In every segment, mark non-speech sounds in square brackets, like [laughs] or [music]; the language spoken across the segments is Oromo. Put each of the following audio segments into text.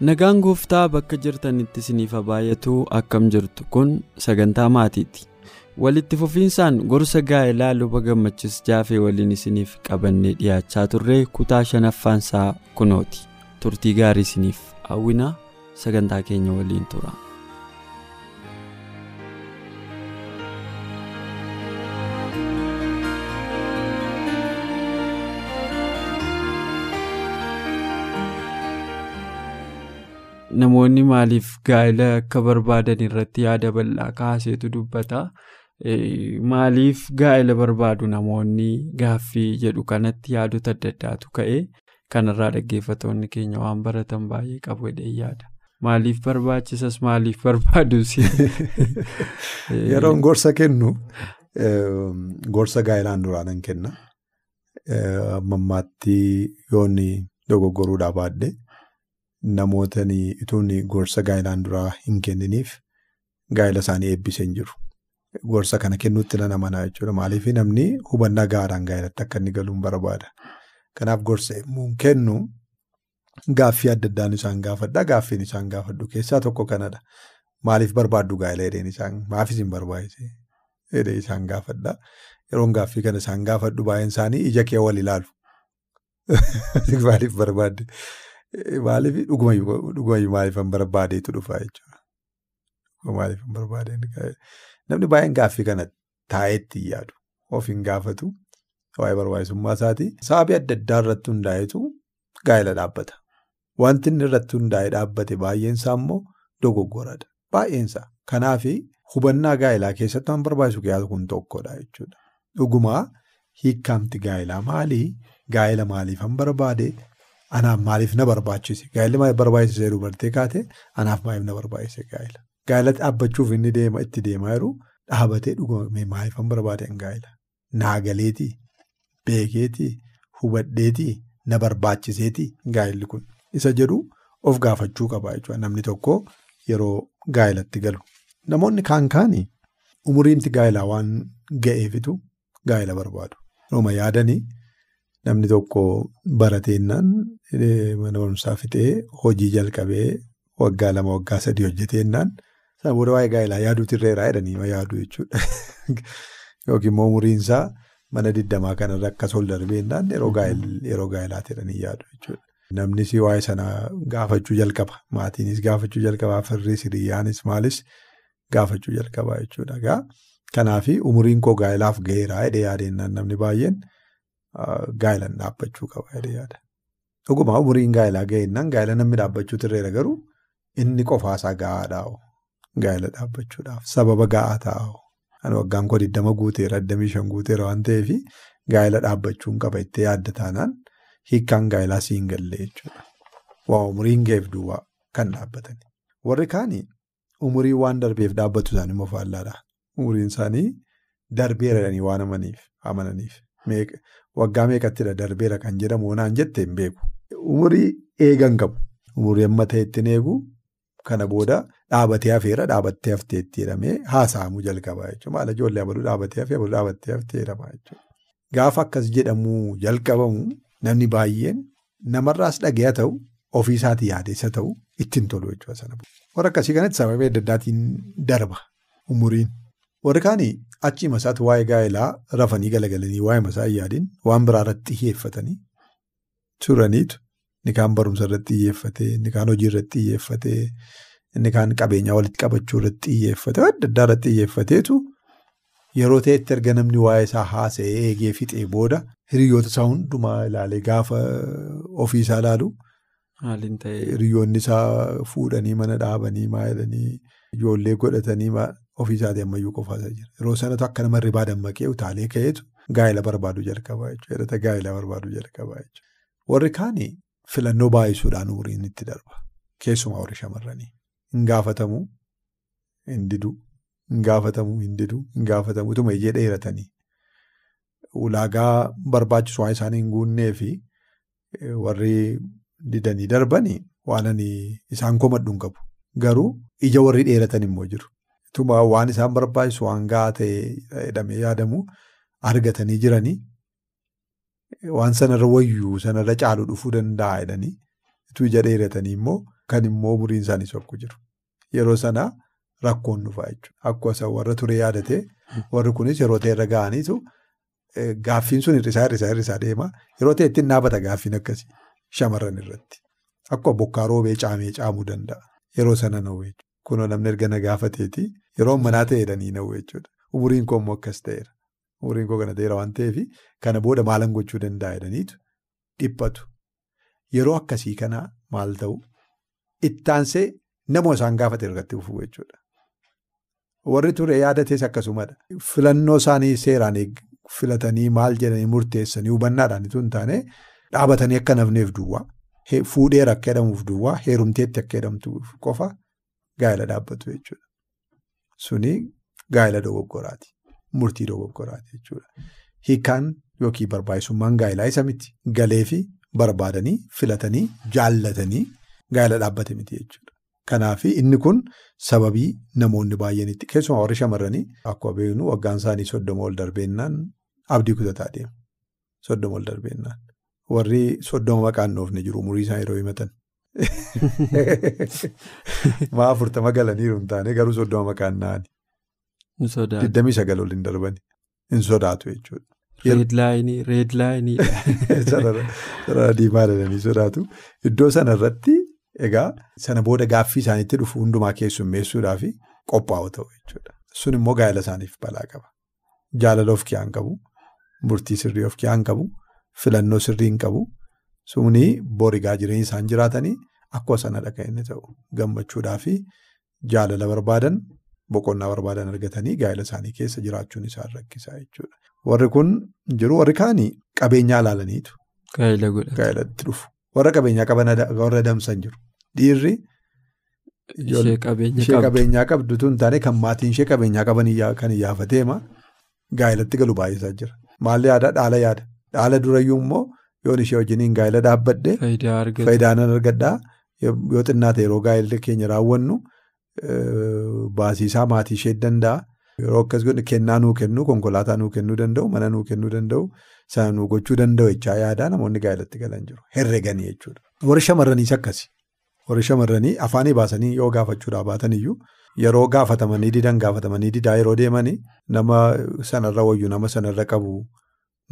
Nagaan gooftaa bakka jirtanitti isiniif haa baay'atu akkam jirtu kun sagantaa maatiiti. Walitti fufiinsaan gorsa gaa'elaa luba gammachiis jaafee waliin isiniif qabannee dhiyaachaa turre kutaa shanaffaansaa kunooti. Turtii gaarii isiniif hawwinaa sagantaa keenya waliin tura. Namoonni maaliif gaa'ela akka barbaadan irratti yaada bal'aa kaaseetu dubbata. Maaliif gaa'ela barbaadu namoonni gaaffii jedhu kanatti yaadota adda addaatu ka'e kanarraa dhaggeeffatoonni keenya waan baratan baay'ee qabu jedhee yaada. Maaliif barbaachisas maaliif barbaadus? [laughs] Yeroon gorsa kennu gorsa gaa'elaan duraanan kenna. Mammaatti yoon dogoggoruu baadhe. Namoota ituun gorsa gaa'elaan duraa hin kenniniif gaa'ela isaanii eebbisee hin jiru. Gorsa kana kennuutti nan amanaa jechuudha. Maaliif namni hubannaa gaariidhaan gaa'elatti akka inni galuun barbaada. Kanaaf gorsa yommuu kennu gaaffii adda addaan isaan gaafadha. Gaaffiin isaan gaafadhu keessaa tokko kanadha. Maaliif barbaaddu gaa'ela jedheen isaan maafis hin barbaachise jedhee isaan gaafadha. Yeroon gaaffii kana isaan gaafadhu baay'een isaanii ija kee wal ilaalu. [laughs] Maaliif barbaadde? Maaliif dhugumayyuu maaliif hin barbaadeetu dhufa jechuudha. Maaliif hin barbaadeen namni baay'een gaaffii kana taa'eetti yaadu of hin gaafatu waa'ee barbaachisummaa isaatii. Sababii adda addaa irratti hundaa'etu gaa'ela dhaabbata. Wanti inni irratti hundaa'ee dhaabbate baay'eensaa immoo dogoggoradha. Baay'eensaa. Kanaaf hubannaa gaa'elaa keessatti waan barbaachisu keessaa kun tokkodha jechuudha. Dhugumaa hiikkaamti gaa'elaa maalii? Gaa'ela maaliif hin barbaade? Anaaf maaliif na barbaachise? Gaa'elli maaliif barbaachisee dubartee kaate? Anaaf maaliif na barbaachise gaa'ela? Gaa'ela dhaabbachuuf inni deema itti deemaa jiru dhaabatee dhugumame maaliif hin barbaadeen gaa'ela? Naagaleetii, beekeetii, hubadheetii, na barbaachiseetii gaa'elli kun. Isa jedhu of gaafachuu qaba jechuudha namni tokko yeroo gaa'elatti galu. Namoonni kaan kaanii umuriinti gaa'elaa waan ga'eefitu gaa'ela barbaadu. Nooma yaadanii. Namni tokko barateennaan mana barumsaa fixee hojii jalqabee waggaa lama waggaa sadii hojjeteennaan sana booda waa'ee gaa'elaa yaaduutu irreeraa jedhanii yaadu jechuudha. [laughs] Yookiin immoo umuriinsaa mana digdamaa kanarra akkas ol darbeennaan yeroo gaa'elaati jedhanii yaadu jechuudha. Namnis waa'ee sana gaafachuu jalqaba. Maatiinis gaafachuu jalqabaa firris hiriyyaanis maalis gaafachuu jalqabaa jechuudha. Kanaaf umuriin koo gaa'elaaf ga'eeraa jedhee yaadeennaan namni baay'een. Gaa'elan dhaabbachuu qaba jedhee yaada. Dhugumaa umuriin gaa'elaa ga'eennaan gaa'ela namni dhaabbachuutu irreera garuu inni qofaasaa gahaadhaa gaa'ela dhaabbachuudhaaf sababa gahaa taa'u. Ani waggaan koo 20 guuteera 25 guuteera waan ta'eef gaa'ela dhaabbachuun qaba itti yaadda taanaan hiikkaan gaa'elaa si hin galle jechuudha. Waa umuriin ga'eef duwwaa kan dhaabbatani. Warri kaanii umurii waan darbeef dhaabbatu isaanii immoo faallaadha. Umuriin isaanii darbeera jedhanii waan amananiif. Waggaa meeqattidha darbeera kan jedhamu naan jette hin beeku. Umurii eegan qabu. Umurii amma ta'ettiin eegu kana booda dhaabatee hafeera dhaabattee hafteetti jedhamee haasa'amuu jalqabaa jechuudha. Maal ijoollee abaluu dhaabatee hafee abaluu dhaabattee haftee jedhama jechuudha. Gaafa akkas jedhamuu jalqabamu namni baay'een namarraas dhagee haa ta'u ofiisaatii yaadeessa ta'u ittiin tolu jechuudha sana. Warra akkasii kanatti sababii adda addaatiin darba umuriin. Warri kaanii achii masaatti waa'ee gaa'elaa rafanii galagalanii waa'ee masaa yaadiin waan biraa irratti xiyyeeffatanii turaniitu inni kaan barumsa irratti xiyyeeffatee inni kaan hojii irratti xiyyeeffatee inni kaan qabeenyaa walitti qabachuu irratti xiyyeeffatee adda addaa irratti xiyyeeffateetu yeroo ta'etti erga namni waa'ee isaa haasa'ee eegee fixee booda hiriyoota isaa hundumaa ilaalee gaafa ofiisaa ilaalu. Hiriyoonni isaa fuudhanii mana dhaabanii maayilanii ijoollee godhatanii ofiisaatii ammayyuu qofaasaa jira. Yeroo sanatu akka nama ribaa dammaqee utaalee ka'eetu gaa'ela barbaaduu jalqabaa jechuudha. Hidhata gaa'ela barbaaduu jalqabaa jechuudha. Warri kaanii filannoo baay'isuudhaan umriin itti darba. Keessumaa warri shamarranii. Hin gaafatamuu, hin diduu, hin gaafatamuu, hin diduu, hin gaafatamuu utuma ijee dheeratanii. Ulaagaa barbaachisu waan isaanii hin guunnee fi warri didanii darbanii waan isaan komadhu hin qabu. Garuu ija warri dheeratan immoo jiru. Utuma waan isaan barbaachisu waan gahaa ta'e jedhamee yaadamu argatanii jiranii waan sanarra wayyuu sanarra caalu dhufuu danda'a jedhanii utuu ija dheeratanii immoo kan immoo umuriin isaanii sokku jiru. Yeroo sanaa rakkoon dhufaa jechuudha. Akkuma isaan warra ture yaadatee warri kunis yeroo ta'e irra ga'aniitu gaaffiin sun hir'isaa hir'isaa hir'isaa deema. Yeroo ta'e ittiin dhaabata gaaffiin akkasii shamarran irratti. Akkuma bokkaa roobee caamee caamuu danda'a. Yeroo sana na'u. Kunoo namni erga na gaafateeti yeroo manaa ta'edhanii na'u jechuudha. Umuriin koo immoo akkas ta'eera. Umuriin koo kana ta'eera waan ta'eef kana booda maalan gochuu danda'a jedhaniitu dhiphatu. Yeroo akkasii kanaa maal ta'u ittaansee namoo isaan gaafate irratti dhufuu jechuudha. Warri ture yaadates akkasumadha. Filannoo isaanii seeraan filatanii maal jedhanii murteessanii hubannaadhaan hin taane dhaabatanii akka nafneef duwwaa fuudheera akka jedhamuuf duwwaa heerumteetti akka jedhamtuuf qofa gaa'ela dhaabbatu jechuudha. Suni gaa'ela dogoggoraati. Murtii dogoggoraati jechuudha. Hiikaan yookiin barbaachisummaan gaa'elaa isa miti. Galee fi barbaadanii filatanii jaallatanii gaa'ela dhaabbate miti jechuudha. Kanaaf inni kun sababii namoonni baay'een itti keessumaa warri shamarranii akkuma beeknu waggaan isaanii soddoma ol darbeennaan abdii kutataa deemu. Soddoma ol darbeennaan. Warri soddoma maqaan dhoofne jiru umurii isaan yeroo himatan. [laughs] Maa afurtama galaniiru hin taane garuu soddoma maqaan na'ani. Hin sodaatu. Digdamii sagal ol hin darbani. Hin sodaatu jechuudha. Reedlaayinii reedlaayinii. Sarara diimaa jedhanii sodaatu. Iddoo sanarratti egaa sana booda gaaffii isaaniitti dhufu hundumaa keessummeessuudhaa fi qophaa'u ta'u jechuudha. Sun immoo gaa'ela isaaniif balaa qaba. Jaalala of kiyaan qabu. Murtii sirrii of kiyaan qabu. Filannoo sirrii hin qabu. Suni borigaa jireenya isaan jiraatanii akkuma sanadha kan inni ta'u. Gammachuudhaa fi jaalala barbaadan boqonnaa barbaadan argatanii gaa'ela isaanii keessa jiraachuun isaan rakkisaa jechuudha. Warri kun jiru warri kaanii qabeenyaa ilaalaniitu. Gaa'ela godhatu. Dhufu. Warra qabeenyaa qaban warra adamsan jiru. Dhiirri. Ishee qabeenya Ishee qabdu. qabeenyaa qabdutu hin taane kan maatiin ishee qabeenyaa qaban kan iyyaafateema gaa'elatti galu baay'isaa jira. Maal yaada? Dhaala yaada. Dhaala durayyuu immoo yoon ishee wajjiniin gaa'ela dhaabbadhe Faayidaa nan argadhaa yoo xinnaate yeroo gaa'ela keenya raawwannu baasiisaa maatii ishee danda'a. Yeroo akkas godhu kennaa nuu kennu konkolaataa nuu kennuu danda'u mana nuu kennuu danda'u sana nuu gochuu danda'u jechaa yaadaa namoonni gaa'elatti galan jiru. Herreganii jechuudha. Warri shamarraniis akkasi. Warri shamarranii afaanii baasanii yoo gaafachuudhaa baatan iyyuu yeroo gaafatamanii didan gaafatamanii didaa yeroo deemanii nama sanarra wayyu nama sanarra qabu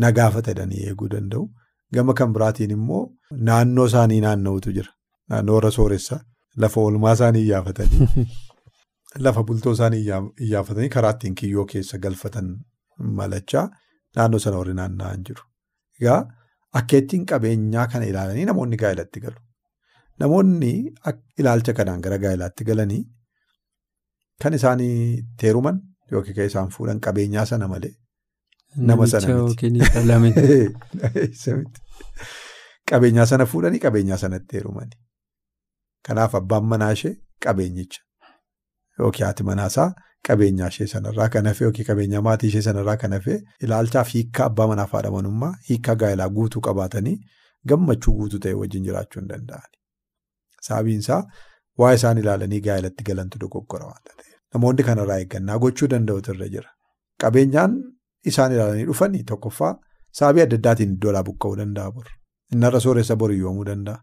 na gaafatanii eeguu danda'u. Gama kan biraatiin immoo naannoo isaanii naanna'utu jira. Naannoo warra sooressaa lafa oolmaa isaanii iyyaafatanii [laughs] lafa bultoo isaanii iyyaafatanii karaa ittiin kiyyoo keessa galfatan malachaa naannoo sana warri naanna'an jiru. Egaa akkeettiin qabeenyaa kana ilaalanii namoonni gaa'elatti galu. Namoonni ilaalcha kanaan gara gaa'elaatti galanii kan isaanii teeruman yookiin kan isaan fuudhan qabeenyaa sana malee nama sana miti. [laughs] yookiin dhala miti. Isa miti. Qabeenyaa sana fuudhanii qabeenyaa sanatti heerumani. Kanaaf abbaan manaa ishee qabeenyicha yookiin haati manaasaa qabeenyaa ishee sanarraa kan hafe yookiin qabeenyaa maatii ishee sanarraa kan hafe ilaalchaaf hiikkaa abbaa manaaf haadha manummaa hiikkaa gaa'elaa guutuu qabaatanii gammachuu guutuu ta'e wajjin jiraachuu hin danda'ani. Sababiinsaa waa isaan ilaalanii gaa'elatti galantu dogoggora waanta ta'eef. Namoonni kanarraa eeggannaa gochuu danda'utu irra jira. Qabeenyaan isaan ilaalanii dhufanii tokkoffaa sababii adda addaatiin iddoodhaa buqqa'uu danda'a bor. Innarra sooressa borii yoomuu danda'a.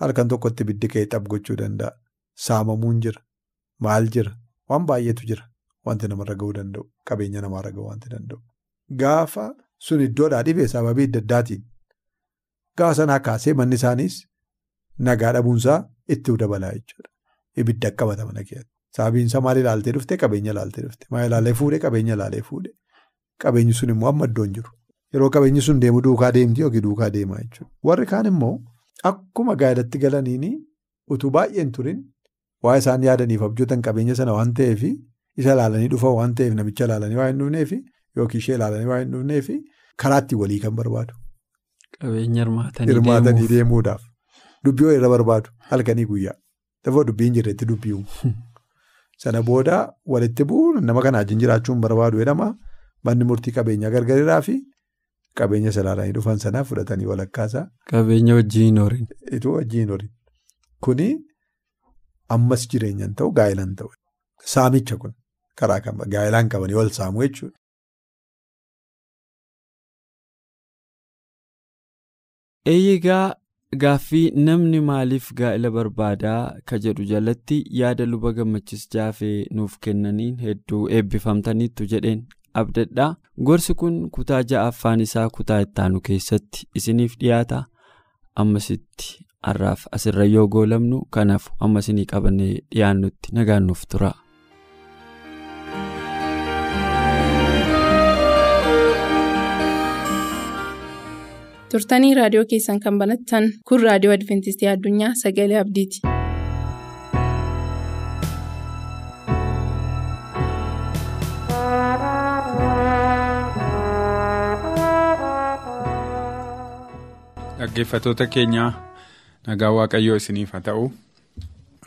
Halkan tokkotti biddi ka'ee xab gochuu danda'a. Saamamuun jira. Maal jira? Waan baay'eetu jira. Wanti namarra ga'uu danda'u. Qabeenya namaarra ga'uu wanti danda'u. Gaafa sun iddoodhaa dhibee sababii adda addaatiin gaafa sanaa kaasee manni isaaniis nagaa dhabuunsaa itti dabalaa jechuudha. Ibidda qabata mana keessatti. Sababiinsaa maal ilaaltee dhufte qabeenya ilaaltee dhufte. Maal ilaalee fuudhee qabeenya ilaalee fuudhee. Qabeenyi sun immoo amma iddoon jiru. Yeroo qabeenyi sun deemu duukaa deemti yookiin duukaa deemaa jechuudha. Warri kaan immoo akkuma gaa'elatti galaniini utuu baay'een turin waa isaan yaadaniif abjootan qabeenya sana waan ta'eef isa ilaalanii dhufa waan ta'eef namicha ilaalanii waa hin dhufneef yookiin ishee ilaalanii waa hin dhufneef karaatti walii kan barbaadu. Qabeenya hirmaatanii deemuudhaaf. Dubbii irra barbaadu halkanii guyyaa. Dafoo dubbiin jirreetti dubbii [laughs] Sana booda walitti bu'uun nama kanaa wajjin jiraachuun barbaadu jedhama. Manni murtii qabeenyaa gargariiraa fi qabeenya salaalanii dhufan sanaa fudhatanii walakkaasaa. Qabeenya wajjin horiin. Ituu wajjin horiin. Kuni ammas jireenyaan ta'u gaa'ilaan ta'u. Saamicha kun karaa kan gaa'ilaan qabanii wal saamuu jechuudha. Eeyigaa gaaffii namni maaliif gaa'ela barbaadaa ka jedhu jalatti yaada luba gammachis jaafee nuuf kennaniin hedduu eebbifamtaniittu jedheen abdadhaa gorsi kun kutaa ja'affaan isaa kutaa ittaanu keessatti isiniif dhiyaata ammasitti har'aaf asirra yoo goolamnu kanaaf amma isinii qabannee dhiyaannutti nagaannuuf tura. turtanii raadiyoo keessan kan banattan kun raadiyoo adventistii addunyaa sagalee abdiiti. Dhaggeeffattoota keenyaa nagaa waaqayyoo isiniif haa ta'u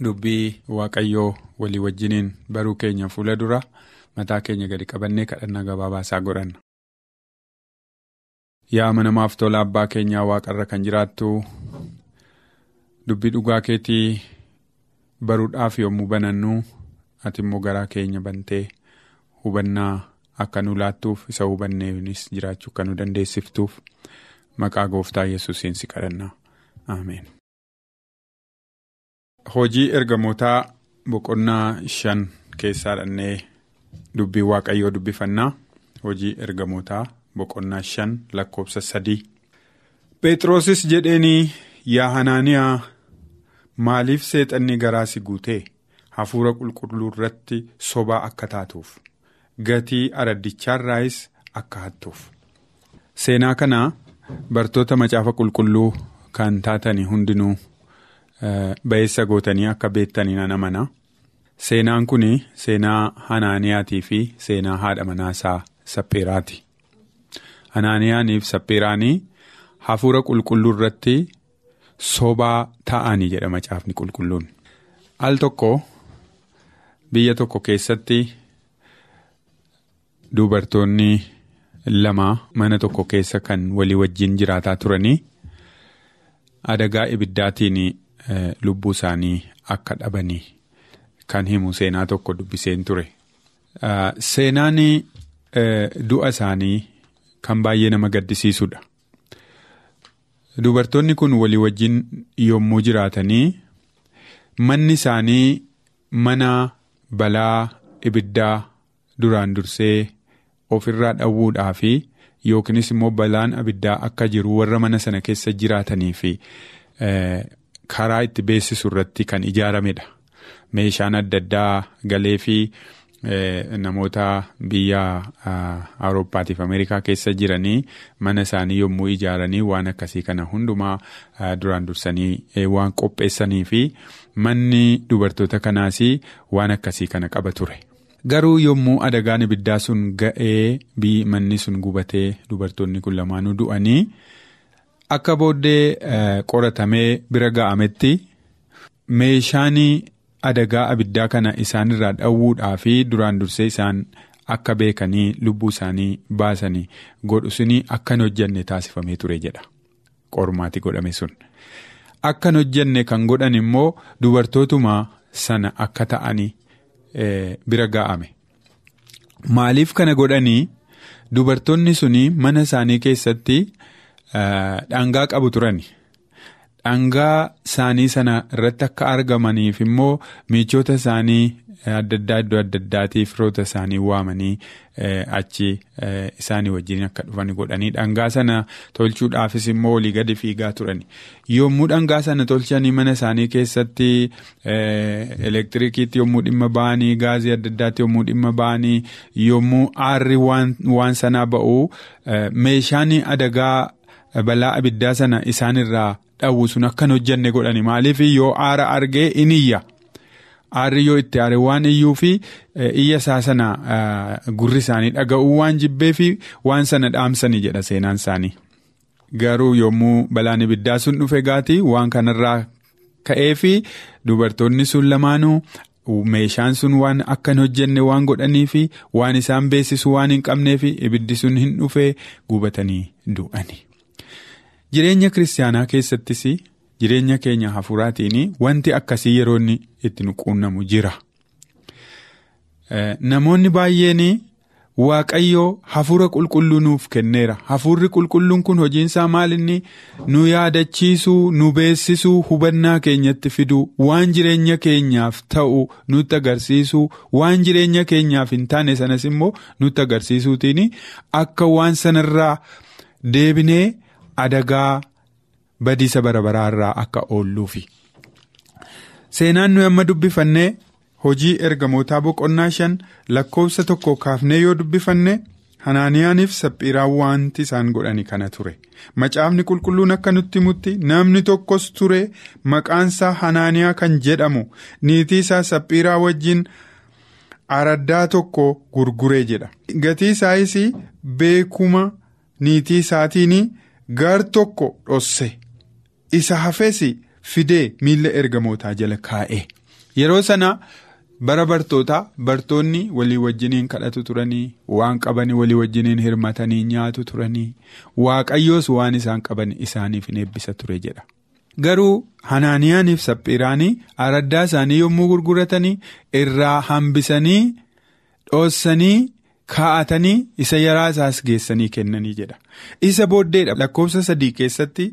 dubbii waaqayyoo walii wajjiniin baruu keenya fuula dura mataa keenya gadi qabannee kadhannaa gabaabaasaa godhanna. Yaa amanamaaf tola abbaa keenyaa waaqarra kan jiraattu dubbii dhugaa keetii baruudhaaf yommuu banannu ati immoo garaa keenya bantee hubannaa akka nu laattuuf isa hubanneefis jiraachuu akka nu dandeessiftuuf maqaa gooftaa yesuusiin si kadhanna ameen. Hojii ergamootaa boqonnaa shan keessaa dhannee dubbii waaqayyoo dubbifannaa hojii ergamootaa. Boqonnaa shan lakkoofsa sadii. Phexrosis jedheenii yaa hanaaniyaa maaliif seexanni garaa si guutee hafuura qulqulluu irratti sobaa akka taatuuf gatii araddichaarraayis akka hattuuf. Seenaa kana bartoota macaafa qulqulluu kan taatanii hundinuu ba'eessa gootanii akka beektanii nan amana. Seenaan kun seenaa hanaaniyaatii fi seenaa haadha manaasaa sapheeraati. Hanaaniyaaniif sapheeraanii hafuura qulqulluu irratti sobaa ta'anii jedha macaafni qulqulluun. Al tokko biyya tokko keessatti dubartoonni lama mana tokko keessa kan walii wajjin jiraataa turanii adagaa ibiddaatiin lubbuu isaanii akka dhabanii kan himu seenaa tokko dubbiseen ture. Seenaan du'a isaanii. Kan baay'ee nama gaddisiisudha. Dubartoonni kun walii wajjin yommuu jiraatanii manni isaanii mana balaa ibiddaa duraan dursee ofirraa dhawwuudhaa fi yookiinis immoo balaan ibiddaa akka jiru warra mana sana keessa jiraatanii fi karaa itti beeksisu irratti kan ijaaramedha. Meeshaan adda addaa galee fi. Namoota biyya Awurooppaatiif Ameerikaa keessa jiranii mana isaanii yommuu ijaaranii waan akkasii kana hundumaa duraan dursanii waan qopheessanii fi manni dubartoota kanaas waan akkasii kana qaba ture. Garuu yommuu adagaan ibiddaa sun ga'ee manni sun gubatee dubartoonni kun lamaanuu du'anii akka booddee qoratamee bira ga'ametti meeshaan. adagaa abiddaa kana isaanirraa dhawwuudhaa fi duraan dursee isaan akka beekanii lubbuu isaanii baasanii godhu suni akka hin hojjenne taasifamee ture jedha qormaati godhame sun. Akka hin hojjenne kan godhan immoo dubartootuma sana akka ta'anii bira ga'ame. Maaliif kana godhanii dubartoonni suni mana isaanii keessatti dhangaa qabu turani. Dhangaa isaanii sana irratti akka argamaniif immoo michoota isaanii adda addaa iddoo adda addaatiif firoota isaanii waamanii achi isaanii wajjin akka dhufan godhanii dhangaa sana tolchuudhaafis immoo olii gadi fiigaa turani. Yommuu dhangaa sana tolchanii mana isaanii keessatti elektirikiitti yommuu dhimma ba'anii gaazii adda addaatti yommuu dhimma ba'anii yommuu aarri waan sanaa ba'u meeshaan adagaa balaa abiddaa sana isaanirraa. dhawwu sun akkan hojjenne godhani maaliif yoo aara argee iniyya aarri yoo itti aare waan iyyuu fi iyya isaa sana gurri isaanii dhaga'uu waan jibbee fi waan sana dhaamsanii jedha seenaan isaanii. Garuu yommuu balaan ibiddaa sun dhufe gaatii waan kanarraa ka'ee fi dubartoonni sun lamaanuu meeshaan sun waan akka hin hojjenne waan godhanii fi waan isaan beeksisu waan hin qabnee fi ibiddi sun hin dhufee gubatanii du'ani. Jireenya kiristaanaa keessattis jireenya keenya hafuuraatiin wanti akkasii yeroo inni itti nu quunnamu jira. Namoonni baay'een waaqayyoo hafuura qulqulluu nuuf kenneera. Hafuurri qulqulluun kun hojiinsaa maal inni nu yaadachiisuu, nu beeksisuu, hubannaa keenyatti fiduu, waan jireenya keenyaaf ta'u nutti agarsiisuu, waan jireenya keenyaaf hin taane sanas immoo nutti agarsiisuutiin akka waan sanarraa deebinee adagaa badiisa bara baraarraa akka oolluufi. Seenaan nuyi amma dubbifannee. Hojii ergamootaa boqonnaa shan lakkoofsa tokko kaafnee yoo dubbifanne hanaaniyaaniif saphiiraan wanti isaan godhani kana ture. Macaafni qulqulluun akka nutti himutti namni tokkos ture maqaansaa hanaaniyaa kan jedhamu niitii isaa saphiiraa wajjin araddaa tokko gurguree jedha. Gatii isaayis beekuma niitii isaatiin gar tokko dhosse. Isa hafes fidee miilla ergamootaa jala kaa'e. Yeroo sana. bara bartootaa bartoonni walii wajjiniin kadhatu turanii waan qabanii walii wajjiniin hirmatanii nyaatu turanii waaqayyoos waan isaan qaban isaaniif hin eebbisa ture jedha. Garuu hanaaniyaaniif saphiiraanii araddaa isaanii yommuu gurguratanii irraa hambisanii dhoossanii kaa'atanii isa yaraa isaas geessanii kennanii jedha. Isa booddeedha lakkoofsa sadii keessatti.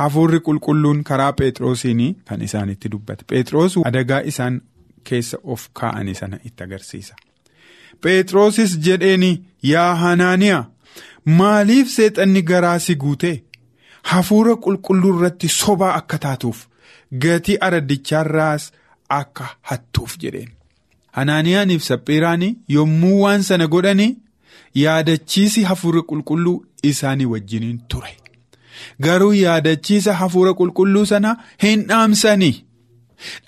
Hafuurri qulqulluun karaa Pheexroosiin kan isaanitti dubbate. Pheexroos adagaa isaan keessa of kaa'anii sana itti agarsiisa. Pheexroosis jedheeni yaa hanaaniyaa maaliif seexanni garaa si guute hafuura qulqulluu irratti sobaa akka taatuuf gatii araddichaarraas akka hattuuf jedheen. Hanaaniyaaniif saphiiraan yommuu waan sana godhanii yaadachiisi hafuura qulqulluu isaanii wajjiniin ture. Garuu yaadachiisa hafuura qulqulluu sana hin dhaamsanii.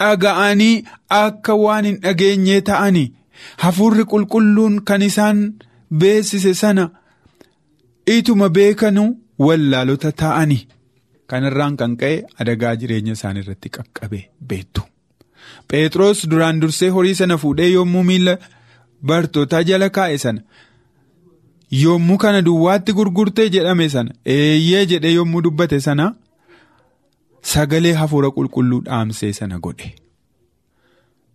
Dhaga'anii akka waan hin dhageenyee ta'anii hafuurri qulqulluun kan isaan beeksise sana ituma beekanu wallaalota ta'anii kanarraan kan ka'e adagaa jireenya isaanii irratti qaqqabe beektu. Pheexroos duraan dursee horii sana fuudhee yommuu miila bartootaa jala kaa'e sana yommuu kana duwwaatti gurgurtee jedhame sana eeyyee jedhee yommuu dubbate sana. Sagalee hafuura qulqulluu dhaamsee sana godhe.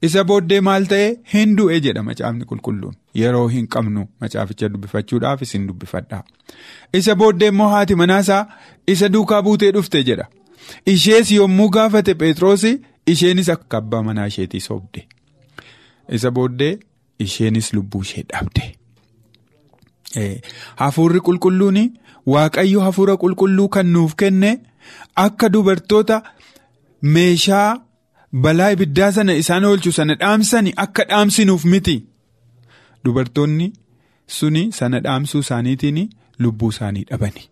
Isa booddee maal ta'e hin du'e jedha macaafni qulqulluun yeroo hin qabnu macaaficha dubbifachuudhaaf isin dubbifadhaa. Isa booddee immoo haati manaasaa isa duukaa buutee dhufte jedha. Ishees yommuu gaafate Pheexroosi isheenis akka abbaa manaa isheetii sobde. Isa booddee isheenis lubbuu ishee dhabde. Hafuurri qulqulluun waaqayyo hafuura qulqulluu kan nuuf kenne. Akka dubartoota meeshaa balaa ibiddaa sana isaan oolchu sana dhaamsani akka dhaamsinuuf miti. Dubartoonni suni sana dhaamsuu isaaniitiin lubbuu isaanii dhabani.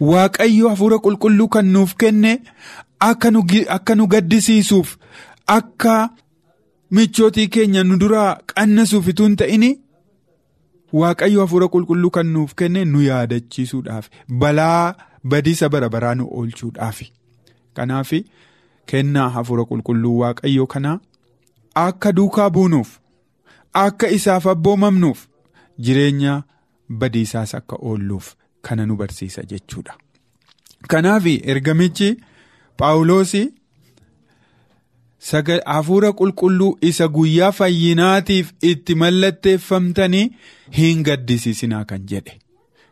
Waaqayyo hafuura qulqulluu kan nuuf kenne akka nu gaddisiisuuf akka michootii keenya nu duraa qannasuuf ituu hin ta'in waaqayyo hafuura qulqulluu kan nuuf kenne nu yaadachiisuudhaaf balaa. Badiisa bara baraa nu oolchuudhaafi. Kanaaf kennaa hafuura qulqulluu waaqayyoo kanaa akka duukaa buunuuf akka isaaf abboomamnuuf jireenya badiisaas akka oolluuf kana nu barsiisa jechuudha. Kanaaf ergamichi Paawuloos hafuura qulqulluu isa guyyaa fayyinaatiif itti mallatteeffamtanii hin gaddisiisinaa kan jedhe.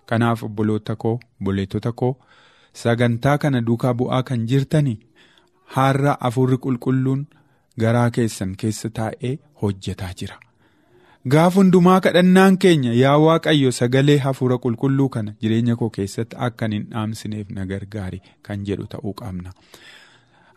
Kanaaf obboloota koo obboleettota koo sagantaa kana duukaa bu'aa kan jirtani har'a hafuurri qulqulluun garaa keessan keessa taa'ee hojjetaa jira. Gaaf hundumaa kadhannaan keenya yaa Waaqayyo sagalee hafuura qulqulluu kana jireenya koo keessatti akka hin dhaamsineef na gargaari kan jedhu ta'uu qabna.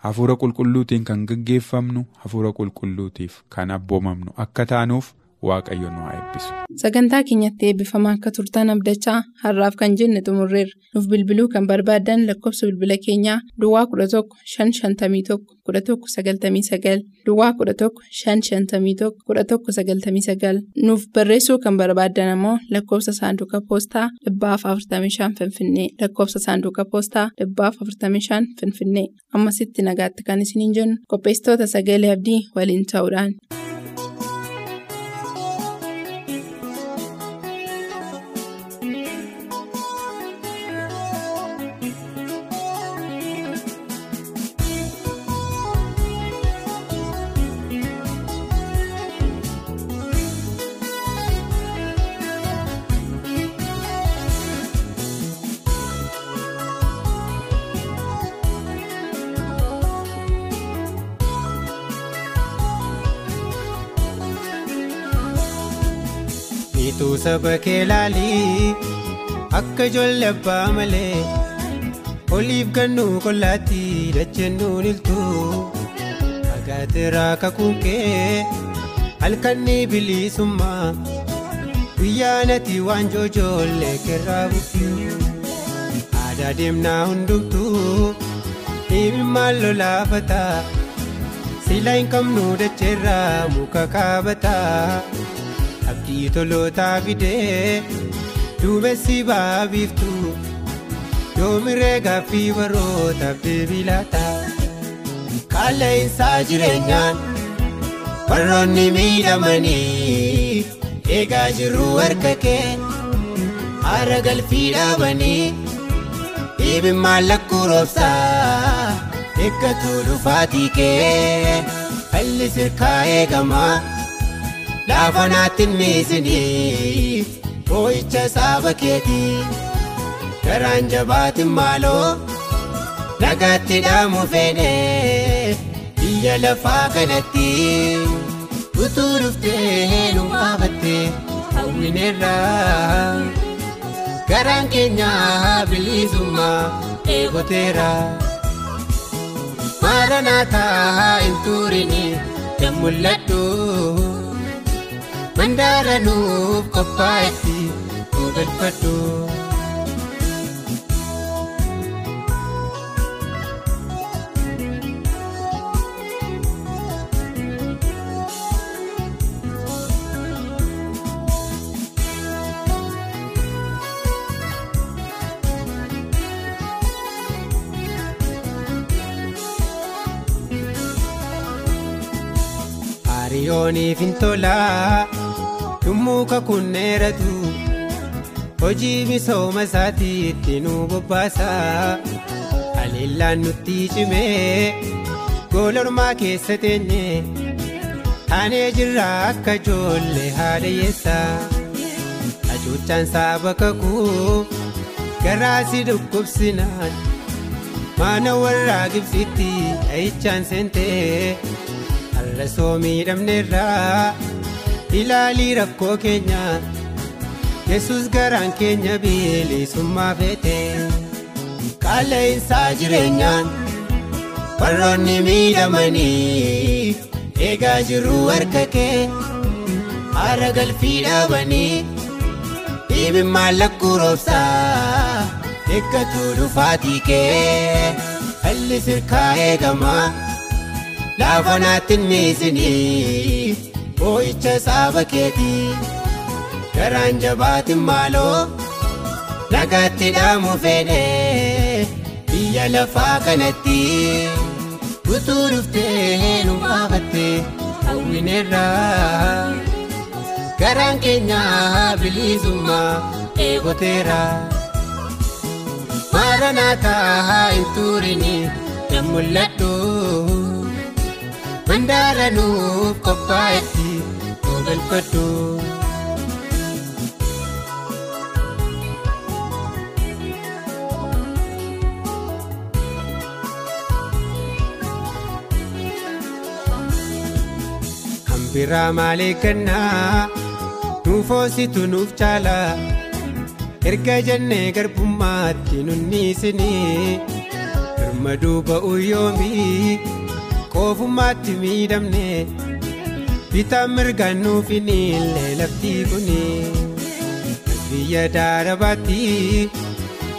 Hafuura qulqulluutiin kan gaggeeffamnu hafuura qulqulluutiif kan abboomamnu akka taanuuf waaqayyo nu haa eebbisu. Sagantaa keenyatti eebbifamaa akka turtan abdachaa har'aaf kan jenne xumurreerra. Nuuf bilbiluu kan barbaaddan lakkoofsa bilbila keenyaa Duwwaa 11 551 11 99 Duwwaa 11 551 11 99 Nuuf barreessuu kan barbaaddan ammoo lakkoofsa saanduqa poostaa 45 Finfinnee lakkoofsa saanduqa poostaa 45 Finfinnee ammasitti nagaatti kan isiniin jennu qopheessitoota sagalee abdii waliin ta'uudhaan. Miituu saba kee laalii akka ijoollee abbaa malee oliif gannuu qollaatti dacheennuun iltuu agaateeraa kakuun kee halkanni bilisummaa guyyaa nati waan joojoollee kerraa bukkee aadaa deemnaa hundumtuu dhibimmaan lolaafataa silaa hin qabnu dacheerraa muka kaabataa. Abdii tolootaa fidee duumessi ba'aa biiftu yoomiree gaaffii barootaaf deebii laata qaala'insaa jireenyaan warroonni miidhamanii eegaa jirru harka kee haara galfii dhaabanii dhibimmaan lakkuu roobsaa eeggatu dhufaatii kee falli sirkaa eegamaa. Laafa naatti miisinii boo'icha saaba keetii. Garaan jabaatiin maaloo nagaatti dhaamu feenee biyya lafaa kanatti. Utuu dhuftee nu baafattee hawwineerraa garaan keenya bilisummaa eegoteera. Maaranaataa hin turini kan mul'adhu. Mandaara nuuf qophaa'etti nu galfadhu. Hariyooniif Yommuu kakunneeratu hojii misooma isaatiitti nu bobbaasa. Haleellaan nutti cimee goolormaa keessa teenye taanee jirra akka ijoollee haadha hacuuccaan saaba kakuu garaasi dhukkubsinaan. Maana warraa gibsitti dhahichaan seentee. Har'a soo miidhamneerraa. Ilaalii rakkoo keenya yesus garaan keenya bilisummaa feete qaala'insaa jireenyaan warroonni miidhamanii eegaa jirru harka kee haara galfii dhaabanii dhibimmaan lakkuu roobsaa eeggatu dhufaatii kee falli sirkaa eegamaa laafa naatti miisinii. Boo'icha saaba keetii garaan jabaatiin maaloo nagaatti dhaamu feenee biyya lafaa kanatti utuu dhuftee nu baafattee hawwineerraa garaan keenya bilisummaa eegoteera maaranaataa hin turini kan mul'adhu. Mandaara nuuf qophaa'etti galfadhu. Hambiraa maalee kennaa nuuf hoositu nuuf caala erga jennee garbummaatti nunni isinii birmaduu ba'uu yoomii. koofummaatti miidhamne bitaan mirgaan nuuf hin illee lafti kuni biyya daarabaatti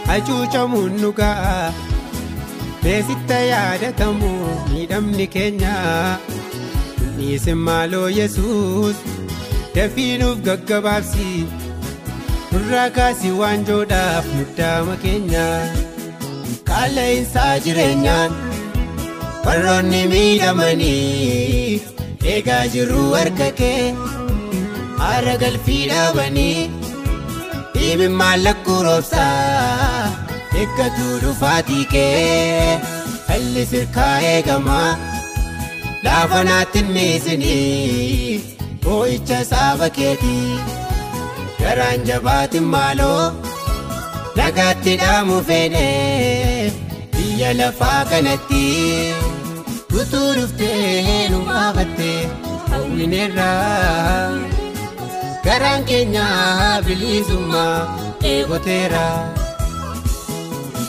hacuucamuun nu ga'a beesitta yaadatamu miidhamni keenya dhiisin maaloo yesuus dafiinuuf gaggabaabsi nurraa kaasii waanjoodhaaf muddaama keenya qaala'insaa jireenyaan warroonni miidhamanii eegaa jirru harka kee haara galfii dhaabanii dhiibin mallakkuu roobsaa eeggatuu dhufaatii kee halli sirkaa eegamaa laafa naatti niisinii boo'icha saaba keetii garaan jabaatin maaloo nagaatti dhaamu feenee biyya lafaa kanatti utuu dhuftee nu baafattee hawwineerraa garaan keenya bilisummaa eegoteera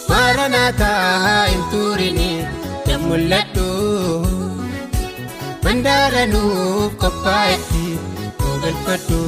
maaranaataa hin turini hin mul'adhu mandaara nuuf qophaa'etti ogalfadhu.